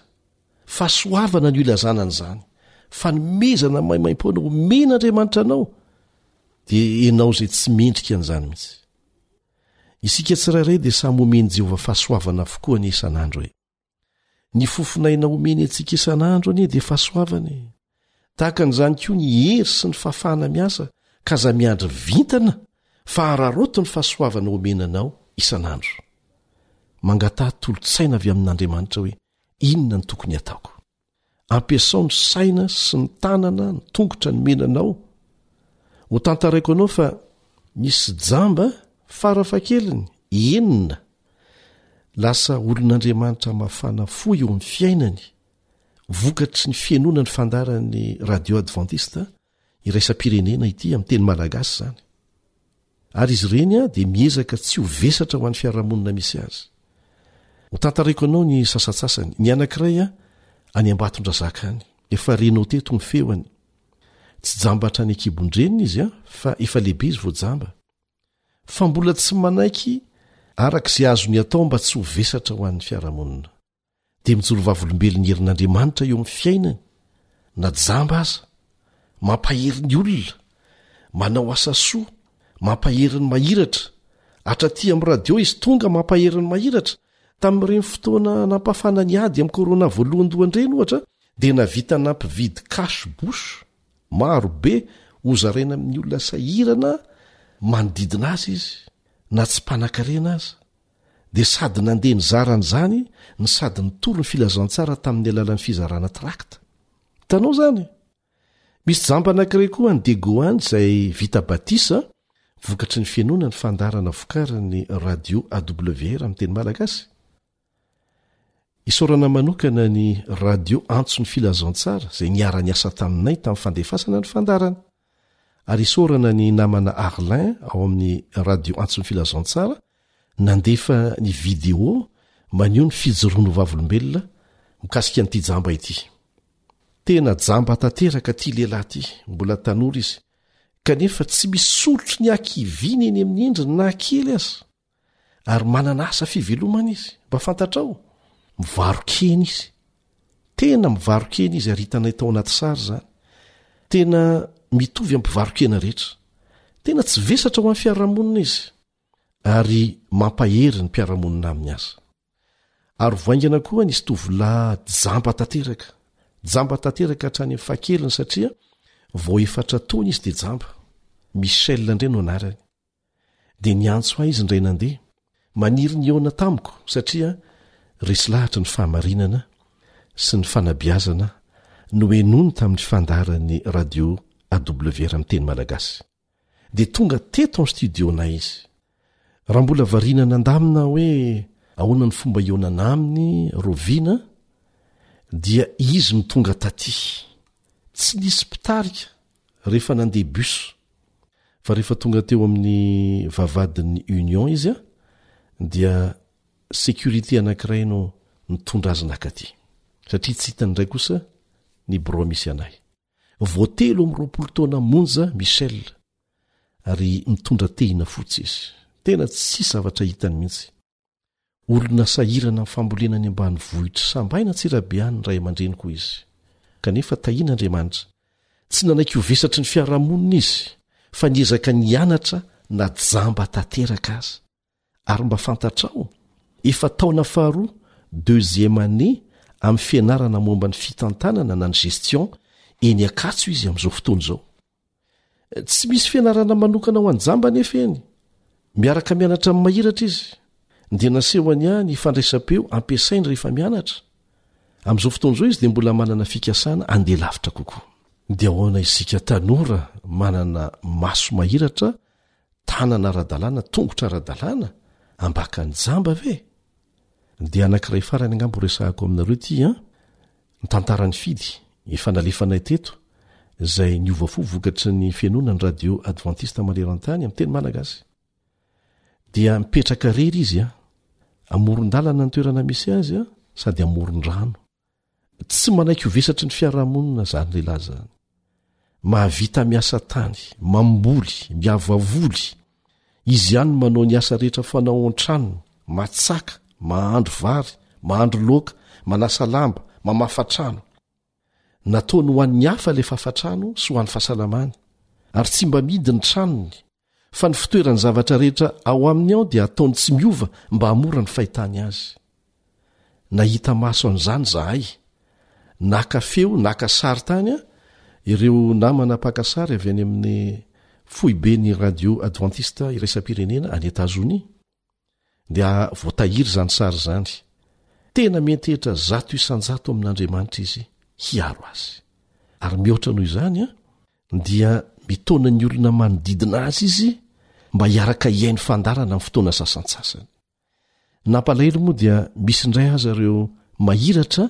fahasoavana ny ilazana an'izany fanomezana maimaim-poana homena andriamanitra anao dia ianao izay tsy mendrika an'izany mihitsy isika tsirairay dia samy homen'i jehovah fahasoavana avokoa ny isan'andro e ny fofonaina omeny antsika isan'andro anie dia fahasoavana e tahaka an'izany koa ny hery sy ny fahafahana miasa ka aza miandry vintana fa hararoto ny fahasoavana omena anao isan'andro mangataha tolotsaina avy amin'andriamanitra hoe inona ny tokony hataoko ampiasao ny saina sy ny tanana ny tongotra ny menanao ho tantaraiko anao fa misy jamba farafakeliny enina lasa olon'andriamanitra mafana fo eo amin'ny fiainany vokatry ny fianoana ny fandaran'ny radio advantista iraisam-pirenena ity amin'ny teny malagasy izany ary izy ireny dia miezaka tsy ho vesatra ho an'ny fiarahamonina misy azy hotantaraiko anao ny sasatsasany ny anankiray a any ambatondrazaka any efa renao teto ny feoany tsy jambatra any akibondrenina izy a fa efa lehibe izy voajamba fa mbola tsy manaiky araka izay azony atao mba tsy ho vesatra ho an'ny fiarahamonina dia mijoro vavolombelon'ny herin'Andriamanitra eo amin'ny fiainany, na jamba aza, mampahery ny olona, manao asa soa, mampahery ny mahiratra, hatraty amin'ny radio izy tonga mampahery ny mahiratra, tamin'ireny fotoana nampafana ny ady amin'ny corona voalohandohany ireny ohatra dia navita nampividy cash bouch maro be hozaraina amin'ny olona sahirana manodidina azy izy na tsy mpanankarena aza. dia sady nandeha nizara an'izany no sady nitory ny filazantsara tamin'ny alalan'ny fizarana trakta. Hitanao izany? Misy jamba anankiray koa any Degoan izay vita batisa vokatry ny fihainoana ny fandaharana vokarin'ny radio AWR amin'ny teny malagasy. Isaorana manokana ny radio Antso ny Filazantsara izay niara-niasa taminay tamin'ny fandefasana ny fandaharana. Ary isaorana ny namana Arlin ao amin'ny Radio Antso ny Filazantsara nandefa ny vidéo maneho ny fijoroan'ireo vavolombelona mikasika an'ity jamba ity. Tena jamba tanteraka ity lehilahy ity, mbola tanora izy kanefa tsy misy soritry ny hakiviana eny amin'ny endriny na kely aza. ary manana asa fivelomana izy mba fantatrao mivarokena izy tena mivarokena izy ary hitanay tao anaty sary izany tena mitovy ampivarokena rehetra tena tsy vesatra ho an'ny fiarahamonina izy ary mampahery ny mpiarahamonina aminy aza ary voaingana koa nisy tovilahy jamba tanteraka jamba tanteraka hatrany amin'ny fakeliny satria vao efatra taona izy dia jamba michel indray no anarany Dia niantso ahy izy indray nandeha. Maniry ny hihaona tamiko satria resy lahatra ny fahamarinana sy ny fanabeazana nohenony tamin'ny fandaharan'ny Radio AWR amin'ny teny malagasy. Dia tonga teto amin'ny studio-nay izy. Raha mbola variana nandamina hoe ahoana ny fomba hihaonana aminy Roviana dia izy no tonga taty. Tsy nisy mpitarika rehefa nandeha bus fa rehefa tonga teo amin'ny vavahadin'ny Union izy dia sécurité anankiray no nitondra azy naka aty satria tsy hitany indray kosa ny birao misy anay. Vao telo amby roapolo taona monja Michel ary mitondra tehina fotsy izy. Tena tsisy zavatra hitany mihitsy. Olona sahirana amin'ny fambolena any ambanivohitr'i Samba any Antsirabe any ny ray aman-dreny koa izy. Kanefa tahian'Andriamanitra. Tsy nanaiky ho vesatry ny fiarahamonina izy fa niezaka nianatra na jamba tanteraka aza. Ary mba fantatrao? Efa taona faharoa, deuxième année, amin'ny fianarana momba ny fitantanana na ny gestion eny Ankatso izy amin'izao fotoana izao. Tsy misy fianarana manokana ho an-jamba anefa eny. Miaraka mianatra amin'ny mahiratra izy. Dia nasehony ahy ny fandraisam-peo ampiasainy rehefa mianatra. Amin'izao fotoana izao izy dia mbola manana fikasana handeha lavitra kokoa. Dia ahoana isika tanora manana maso mahiratra, tanana ara-dalàna, tongotra ara-dalàna? Ambaka ny jamba ve? Dia anankiray farany angamba ho resahako aminareo ity an! Ny tantaran'i Fidy, efa nalefanay teto, izay niova fo vokatry ny fihenoana ny radio Advantista maneran-tany amin'ny teny malagasy. Dia mipetraka irery izy an! Amoron-dalana ny toerana misy azy an! Sady amoron-drano. Tsy manaiky ho vesatry ny fiarahamonina izany lehilahy izany. Mahavita miasa tany, mamboly, miavavoly. Izy ihany no manao ny asa rehetra fanao ao an-tranony, matsaka, mahandro vary, mahandro loaka, manasa lamba, mamafa trano. Nataony ho an'ny hafa ilay fafatrano sy ho an'ny fahasalamany. Ary tsy mba mihidy ny tranony, fa ny fitoeran'ny zavatra rehetra ao aminy ao dia ataony tsy miova mba hamora ny fahitany azy nahita maso an'izany zahay naka feo naka sary tany a ireo namana pakasary avy any amin'ny foibe ny radio advantista iraisam-pirenena any etazonia dia voatahiry izany sary izany. Tena miantehitra zato isan-jato amin'Andriamanitra izy hiaro azy. Ary mihoatra noho izany, dia mitaona ny olona manodidina azy izy mba hiaraka hihaino fandaharana amin'ny fotoana sasantsasany. Nampalahelo moa dia misy indray aza ireo mahiratra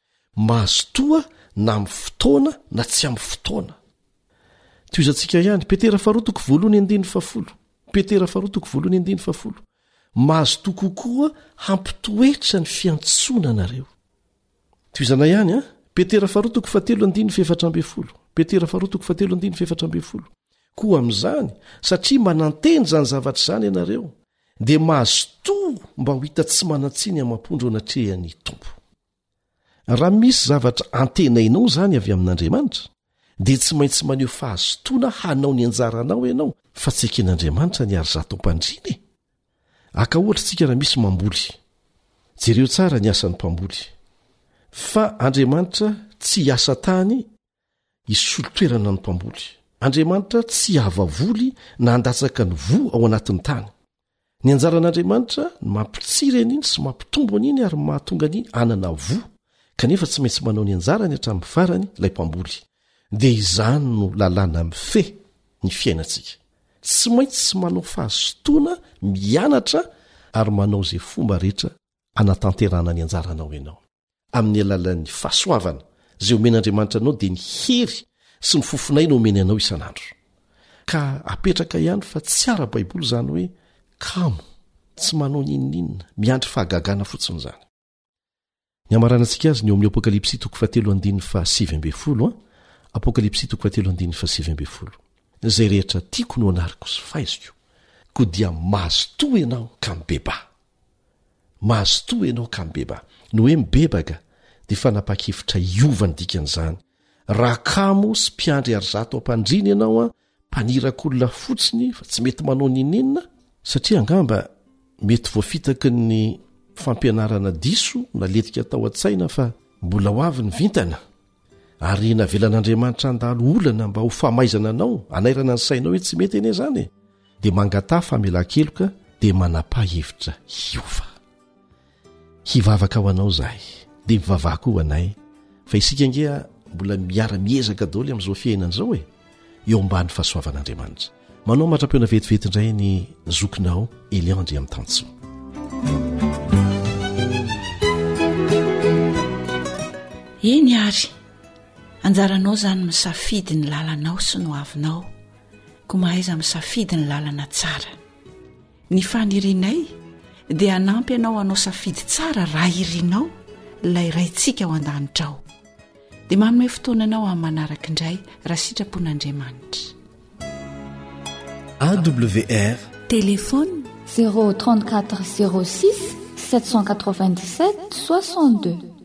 Mazotoa na amin'ny fotoana na tsy amin'ny fotoana. Tohizantsika ihany, Petera faharoa toko voalohany andininy fahafolo. Petera faharoa toko voalohany andininy fahafolo. Mazotoa kokoa hampitoetra ny fiantsoana anareo. Tohizana ihany an, Petera faharoa toko fahatelo andininy fahefatra ambin'ny folo. Petera faharoa toko fahatelo andininy fahefatra ambin'ny folo. Koa amin'izany, satria manantena izany zavatra izany ianareo, dia mazotoa mba ho hita tsy manan-tsiny amam-po ndreo anatrehan'ny Tompo. Raha misy zavatra antenainao izany avy amin'Andriamanitra, dia tsy maintsy maneho fahazotoana hanao ny anjaranao ianao fa tsy eken'Andriamanitra ny ary zato ampandriana e! Aka ohatra isika raha misy mamboly. Jereo tsara ny asan'ny mpamboly. Fa Andriamanitra tsy hiasa tany Hisolo toerana ny mpamboly. Andriamanitra tsy hahavoavoly na handatsaka ny voa ao anatin'ny tany. Ny anjaran'Andriamanitra ny mampitsiry an'iny sy mampitombo an'iny ary mahatonga an'iny hanana voa, kanefa tsy maintsy manao ny anjarany hatramin'ny farany ilay mpamboly. Dia izany no lalàna mifehy ny fiainantsika. Tsy maintsy manao fahazotoana, mianatra ary manao izay fomba rehetra hanatanterahana ny anjaranao ianao. amin'ny alalan'ny fahasoavana izay omen'Andriamanitra anao dia ny hery sy ny fofon'aina omeny anao isan'andro ka apetraka ihany fa tsy ara-baiboly izany hoe kamo tsy manao ninoninona miandry fahagagana fotsiny izany ny amaranantsika azy ny eo amin'ny apokalypsy toko fahatelo andininy fahasivy ambey folo a apokalypsy toko fahatelo andininy fahasivy ambey folo izay rehetra tiako no anariko sy faiziko koa dia mazotoa ianao ka mibeba Mazotoa ianao ka mibeba. Ny hoe mibebaka dia fanapahan-kevitra hiova ny dikan'izany. Raha kamo sy mpiandry ary zato am-pandriana ianao an, mpaniraka olona fotsiny fa tsy mety manao n'inon'inona, satria angamba mety voafitaky ny fampianarana diso naletika tao an-tsaina fa mbola ho avy ny vintana. Ary navelan'Andriamanitra handalo olana mba ho famaizana anao, hanairana ny sainao hoe tsy mety anie izany e, dia mangataha famelan-keloka dia manapà hevitra hiova. Hivavaka ho anao izahay, dia mivavaha koa ho anay, fa isika ange mbola miara-miezaka daholo amin'izao fiainana izao e. eo ambany fahasoavan'Andriamanitra. Manao matram-peona vetivety indray ny zokinao Elian Andriantantsoa. Eny ary, anjaranao izany misafidy ny lalanao sy ny hoavinao, koa mahaiza misafidy ny lalana tsara. Ny fanirianay dia hanampy anao hanao safidy tsara raha irinao ilay Raintsika ao an-danitra ao. Dia manome fotoana anao amin'ny manaraka indray raha sitrapon'Andriamanitra. AWR Téléphone 034 06 797 62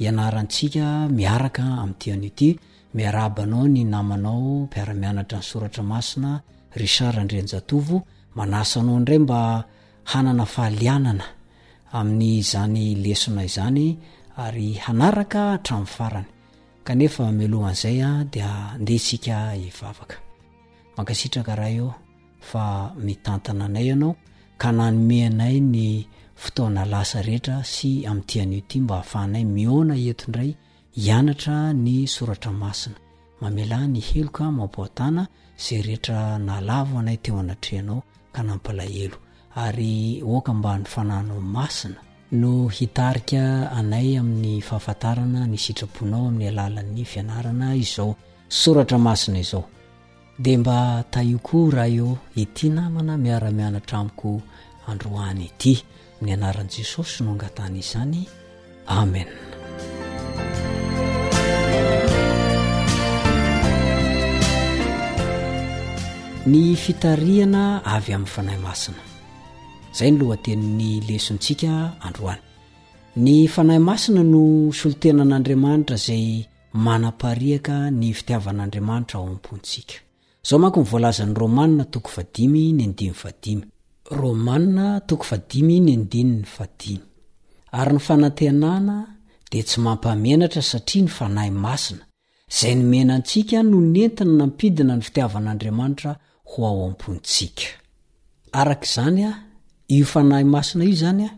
Ianarantsika miaraka amin'ity anio ity. Miarahaba anao ny namanao mpiara-mianatra ny Soratra Masina, Richard Andrianjatovo. Manasa anao indray mba hanana fahalianana amin'izany lesona izany ary hanaraka hatramin'ny farany. Kanefa mialohan'izay dia andeha isika hivavaka. Mankasitraka Ray ô. fa mitantana anay ianao ka nanome anay ny fotoana lasa rehetra sy amin'ity anio ity mba hahafahanay mihaona eto indray hianatra ny soratra masina mamelà ny heloka mampoatana izay rehetra nalavo anay teo anatrehanao ka nampalahelo ary oka mba ny fananao masina no hitarika anay amin'ny fahafantarana ny sitraponao amin'ny alalan'ny fianarana izao soratra masina izao Dia mba tahio koa Ray ô ity namana miara mianatra amiko androany ity. Amin'ny anaran'i Jesosy no angatahana izany. Amen. Ny fitarihana avy amin'ny fanahy masina. Izay ny lohatenin'ny lesontsika androany. Ny fanahy masina no solontenan'Andriamanitra izay manapariaka ny fitiavan'Andriamanitra ao am-pontsika. Izao manko ny voalazan'ny Romanina toko fadimy ny andininy fadimy. Romanina toko fadimy ny andininy fadimy. Ary ny fanantenana dia tsy mampamenatra satria ny Fanahy Masina, izay nomena antsika no nentina nampidina ny fitiavan'Andriamanitra ho ao am-pontsika. Araka izany, io Fanahy Masina io izany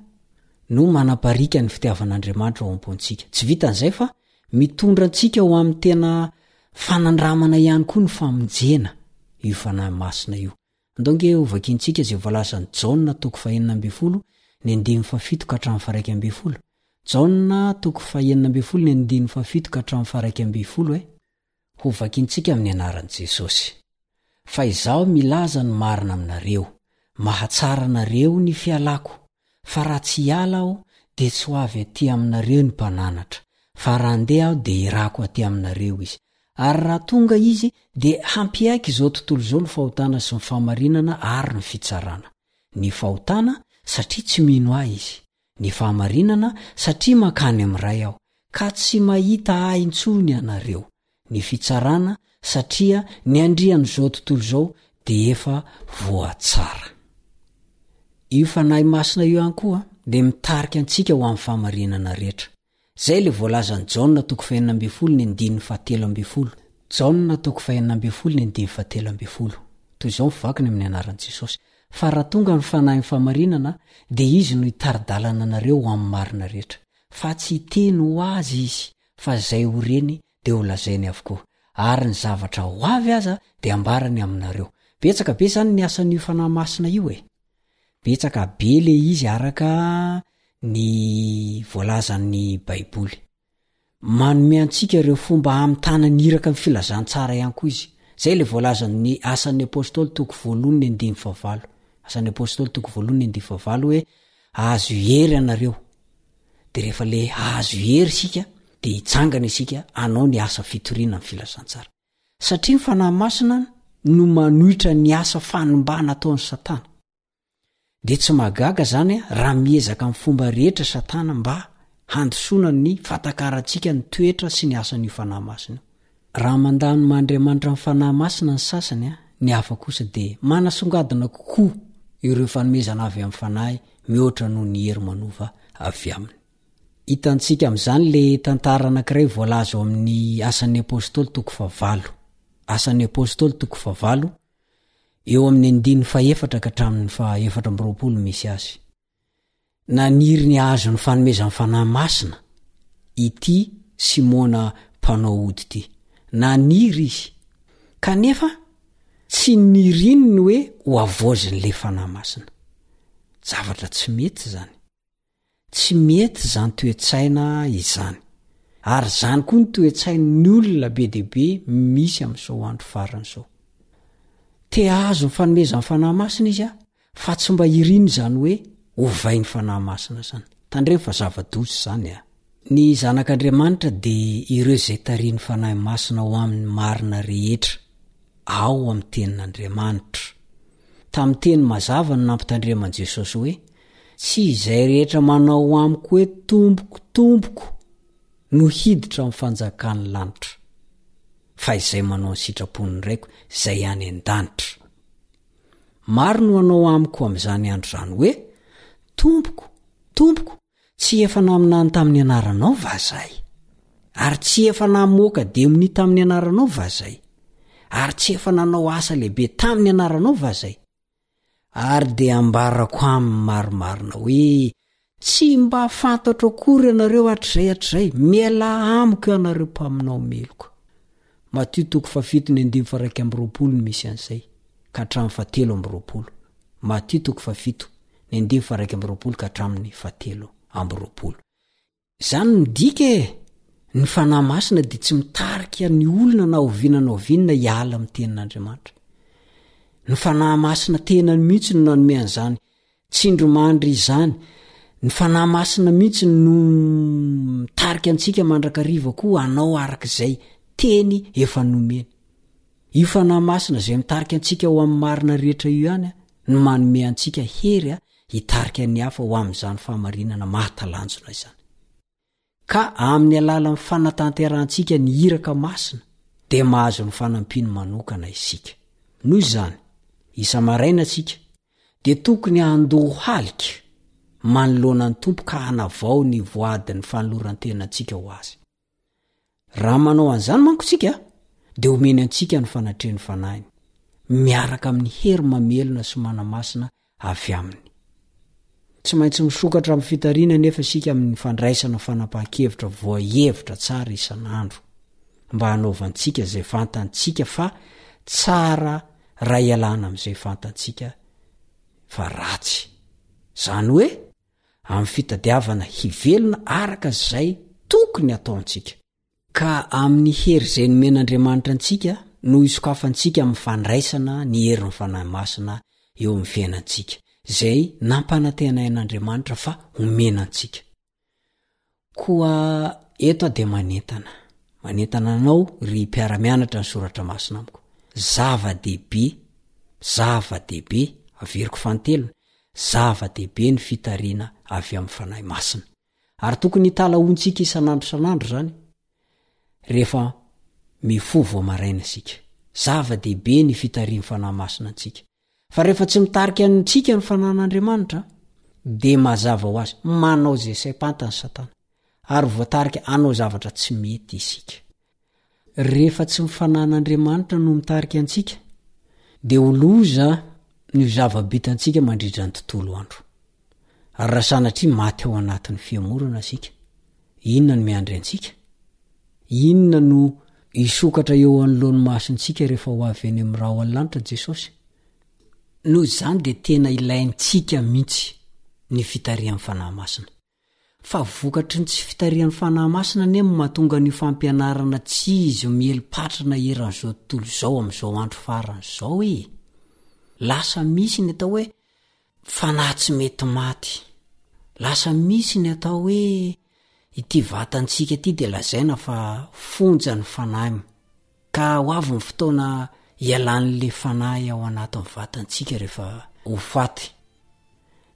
no manapariaka ny fitiavan'Andriamanitra ao am-pontsika. Tsy vitan'izay fa Mitondra antsika ho amin'ny tena fanandramana ihany koa ny famonjena io Fanahy Masina io. Andao ange ho vakiantsika izay voalazan'i Jaona toko fahenina ambin'ny folo ny andininy fahafito ka hatramin'ny faharaika ambin'ny folo. Jaona toko fahenina ambin'ny folo ny andininy fahafito ka hatramin'ny faharaika ambin'ny folo eh. Ho vakintsika amin'ny anaran'i Jesosy. Fa izaho milaza ny marina aminareo, mahatsara anareo ny fialako, fa raha tsy hiala aho dia tsy ho avy aty aminareo ny Mpananatra, fa raha handeha aho dia hirako aty aminareo izy. Ary raha tonga izy dia hampiaiky izao tontolo izao ny fahotana sy ny fahamarinana ary ny fitsarana. Ny fahotana satria tsy mino ahy izy, ny fahamarinana, satria mankany amin'ny Ray aho, ka tsy mahita ahy intsony ianareo, ny fitsarana, satria ny andrian'izao tontolo izao dia efa voatsara. Io Fanahy Masina io ihany koa dia mitarika antsika ho amin'ny fahamarinana rehetra. Izay ilay voalazan'i Jaona toko fahenina ambin'ny folo ny andininy fahatelo ambin'ny folo. Jaona toko fahenina ambin'ny folo ny andininy fahatelo ambin'ny folo. Toy izao ny vakiny amin'ny anaran'i Jesosy, Fa raha tonga ny Fanahin'ny fahamarinana, dia Izy no hitari-dalana anareo ho amin'ny marina rehetra. Fa tsy hiteny ho azy Izy, fa izay ho reny dia ho lazainy avokoa. Ary ny zavatra ho avy aza dia hambarany aminareo. Betsaka be izany ny asan'io Fanahy Masina io e! Betsaka be le izy araka ny voalazan'ny baiboly. Manome antsika ireo fomba hamitana ny iraka ny filazantsara ihany koa izy. Zay le voalazan'ny asan'ny apostoly toko voalohany ny andininy fahavalo. Asan'ny apostoly toko voalohany ny andininy fahavalo hoe azo hery anareo. De rehefa le azo hery isika de hitsangana isika hanao ny asa fitoriana ny filazantsara. satria ny Fanahy Masina no manohitra ny asa fanimbana ataon'i Satana. Dia tsy mahagaga izany raha miezaka amin'ny fomba rehetra Satana mba handisoana ny fahatakarantsika ny toetra sy ny asan'io Fanahy Masina io. Raha mandà ny maha Andriamanitra ny Fanahy Masina ny sasany, ny hafa kosa dia manasongadina kokoa ireo fanomezana avy amin'ny Fanahy mihoatra noho ny hery manova avy Aminy. Hitantsika amin'izany ilay tantara anankiray voalaza ao amin'ny Asan'ny Apostoly toko fahavalo. Asan'ny Apostoly toko fahavalo, eo amin'ny andininy fahefatra ka hatramin'ny fahefatra amby roapolo misy azy. Naniry ny hahazo ny fanomezan'ny Fanahy Masina ity Simona mpanao ody ity. Naniry izy, kanefa tsy niriny ny hoe hohavaozin'ilay Fanahy Masina. Zavatra tsy mety izany. Tsy mety izany toe-tsaina izany. Ary izany koa ny toe-tsain'ny olona be dia be misy amin'izao andro farany izao. Te hahazo ny fanomezan'ny Fanahy Masina izy aho, fa tsy mba irina izany hoe ovain'ny Fanahy Masina izany. Tandremo fa zava-doza izany an! Ny Zanak'Andriamanitra dia ireo izay tarihin'ny Fanahy Masina ao aminy marina rehetra, ao amin'ny Tenin'Andriamanitra. Tamin'ny teny mazava no nampitandreman'i Jesosy hoe, Tsy izay rehetra manao amiko hoe Tompoko, Tompoko no hiditra amin'ny fanjakan'ny lanitra, fa izay manao ny sitrapon'ny Raiko izay any an-danitra. Maro no hanao amiko amin'izany andro izany hoe, Tompoko, Tompoko, tsy efa naminany tamin'ny anaranao va izahay? Ary tsy efa namoaka demonia tamin'ny anaranao va izahay? Ary tsy efa nanao asa lehibe tamin'ny anaranao va izahay? Ary dia ambarako aminy marimarina hoe, Tsy mba fantatro akory ianareo hatrizay hatrizay, mialà amiko ianareo mpaminao meloka. Matio toko fahafito ny andininy faharaika amby roapolo no misy an'izay, ka hatramin'ny fahatelo amby roapolo. Matio toko fahafito, ny andininy faharaika amby roapolo ka hatramin'ny fahatelo amby roapolo. Izany no midika e! Ny Fanahy Masina dia tsy mitarika ny olona na oviana na oviana hiala amin'ny Tenin'Andriamanitra. Ny Fanahy Masina tenany mihitsy no nanome an'izany tsindrimandry izany. Ny Fanahy Masina mihitsy no mitarika antsika mandrakariva koa hanao araka izay teny efa nomeny. Io Fanahy Masina izay mitarika antsika ho amin'ny marina rehetra io ihany no manome antsika hery hitarika ny hafa ho amin'izany fahamarinana mahatalanjona izany. Ka amin'ny alalan'ny fanatanterantsika ny iraka masina dia mahazo ny fanampiany manokana isika. Noho izany, isa-maraina tsika dia tokony handoa halika manoloana ny Tompo ka hanavao ny voadin'ny fanolorantenantsika ho azy. Raha manao an'izany manko isika, dia omeny antsika ny fanatrehan'ny Fanahiny, miaraka amin'ny hery mamelona sy manamasina avy Aminy. Tsy maintsy misokatra amin'ny fitariana anefa isika amin'ny fandraisana fanapahan-kevitra voahevitra tsara isan'andro, mba hanaovantsika izay fantantsika fa tsara raha ialana amin'izay fantantsika fa ratsy. Izany hoe, amin'ny fitadiavana hivelona araka izay tokony hataontsika. Ka amin'ny hery izay nomen'Andriamanitra antsika no hisokafantsika amin'ny fandraisana ny herin'ny Fanahy Masina eo amin'ny fiainantsika, izay nampanantenain'Andriamanitra fa homena antsika. Koa eto aho dia manentana, manentana anao ry mpiara-mianatra ny soratra masina amiko, zava-dehibe, zava-dehibe, averiko fanintelony, zava-dehibe ny fitarina avy amin'ny Fanahy Masina. Ary tokony hitalahoantsika isan'andro isan'andro izany, rehefa mifoha vao maraina isika. Zava-dehibe ny fitarian'ny Fanahy Masina antsika. Fa rehefa tsy mitarika antsika ny fananan'Andriamanitra, dia mazava ho azy, manao izay saim-pantany Satana, ary voatarika hanao zavatra tsy mety isika. Rehefa tsy ny fananan'Andriamanitra no mitarika antsika, dia ho loza ny ho zava-bitantsika mandritra ny tontolo andro. Ary raha sanatria maty ao anatin'ny fihemorana isika, inona no miandry antsika? Inona no hisokatra eo anoloan'ny masontsika rehefa ho avy eny amin'ny rahona lanitra Jesosy? Noho izany dia tena ilaintsika mihitsy ny fitarihan'ny Fanahy Masina. Fa vokatry ny tsy fitarihan'ny Fanahy Masina anie no mahatonga an'io fampianarana tsy izy miely patrana eran'izao tontolo izao amin'izao andro farany izao e! Lasa misy ny atao hoe Fanahy tsy mety maty. Lasa misy ny atao hoe ity vatantsika ity dia lazaina fa fonja ny fanaym ka ho avy ny fotoana hialan'le fanahy ao anatin'ny vatantsika rehefa ho faty.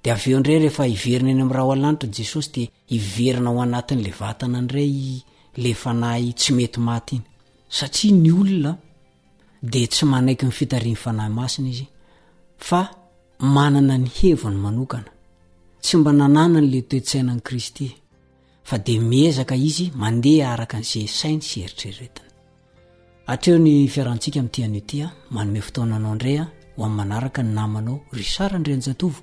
Dia avy eo indray rehefa hiverina eny amin'ny rahoalanitra i Jesosy dia hiverina ao anatin'le vatana indray le fanahy tsy mety maty iny. Satria ny olona dia tsy manaiky ny fitarihin'ny Fanahy Masina izy fa manana ny heviny manokana. Tsy mba nananany le toe-tsainan'i Kristy fa dia miezaka izy mandeha araka an'izay sainy sy eritreretiny. Atreo ny fiarantsika amin'ity anio ity a. Manome fotoana anao indray a ho amin'ny manaraka ny namanao Richard Andrianjatovo.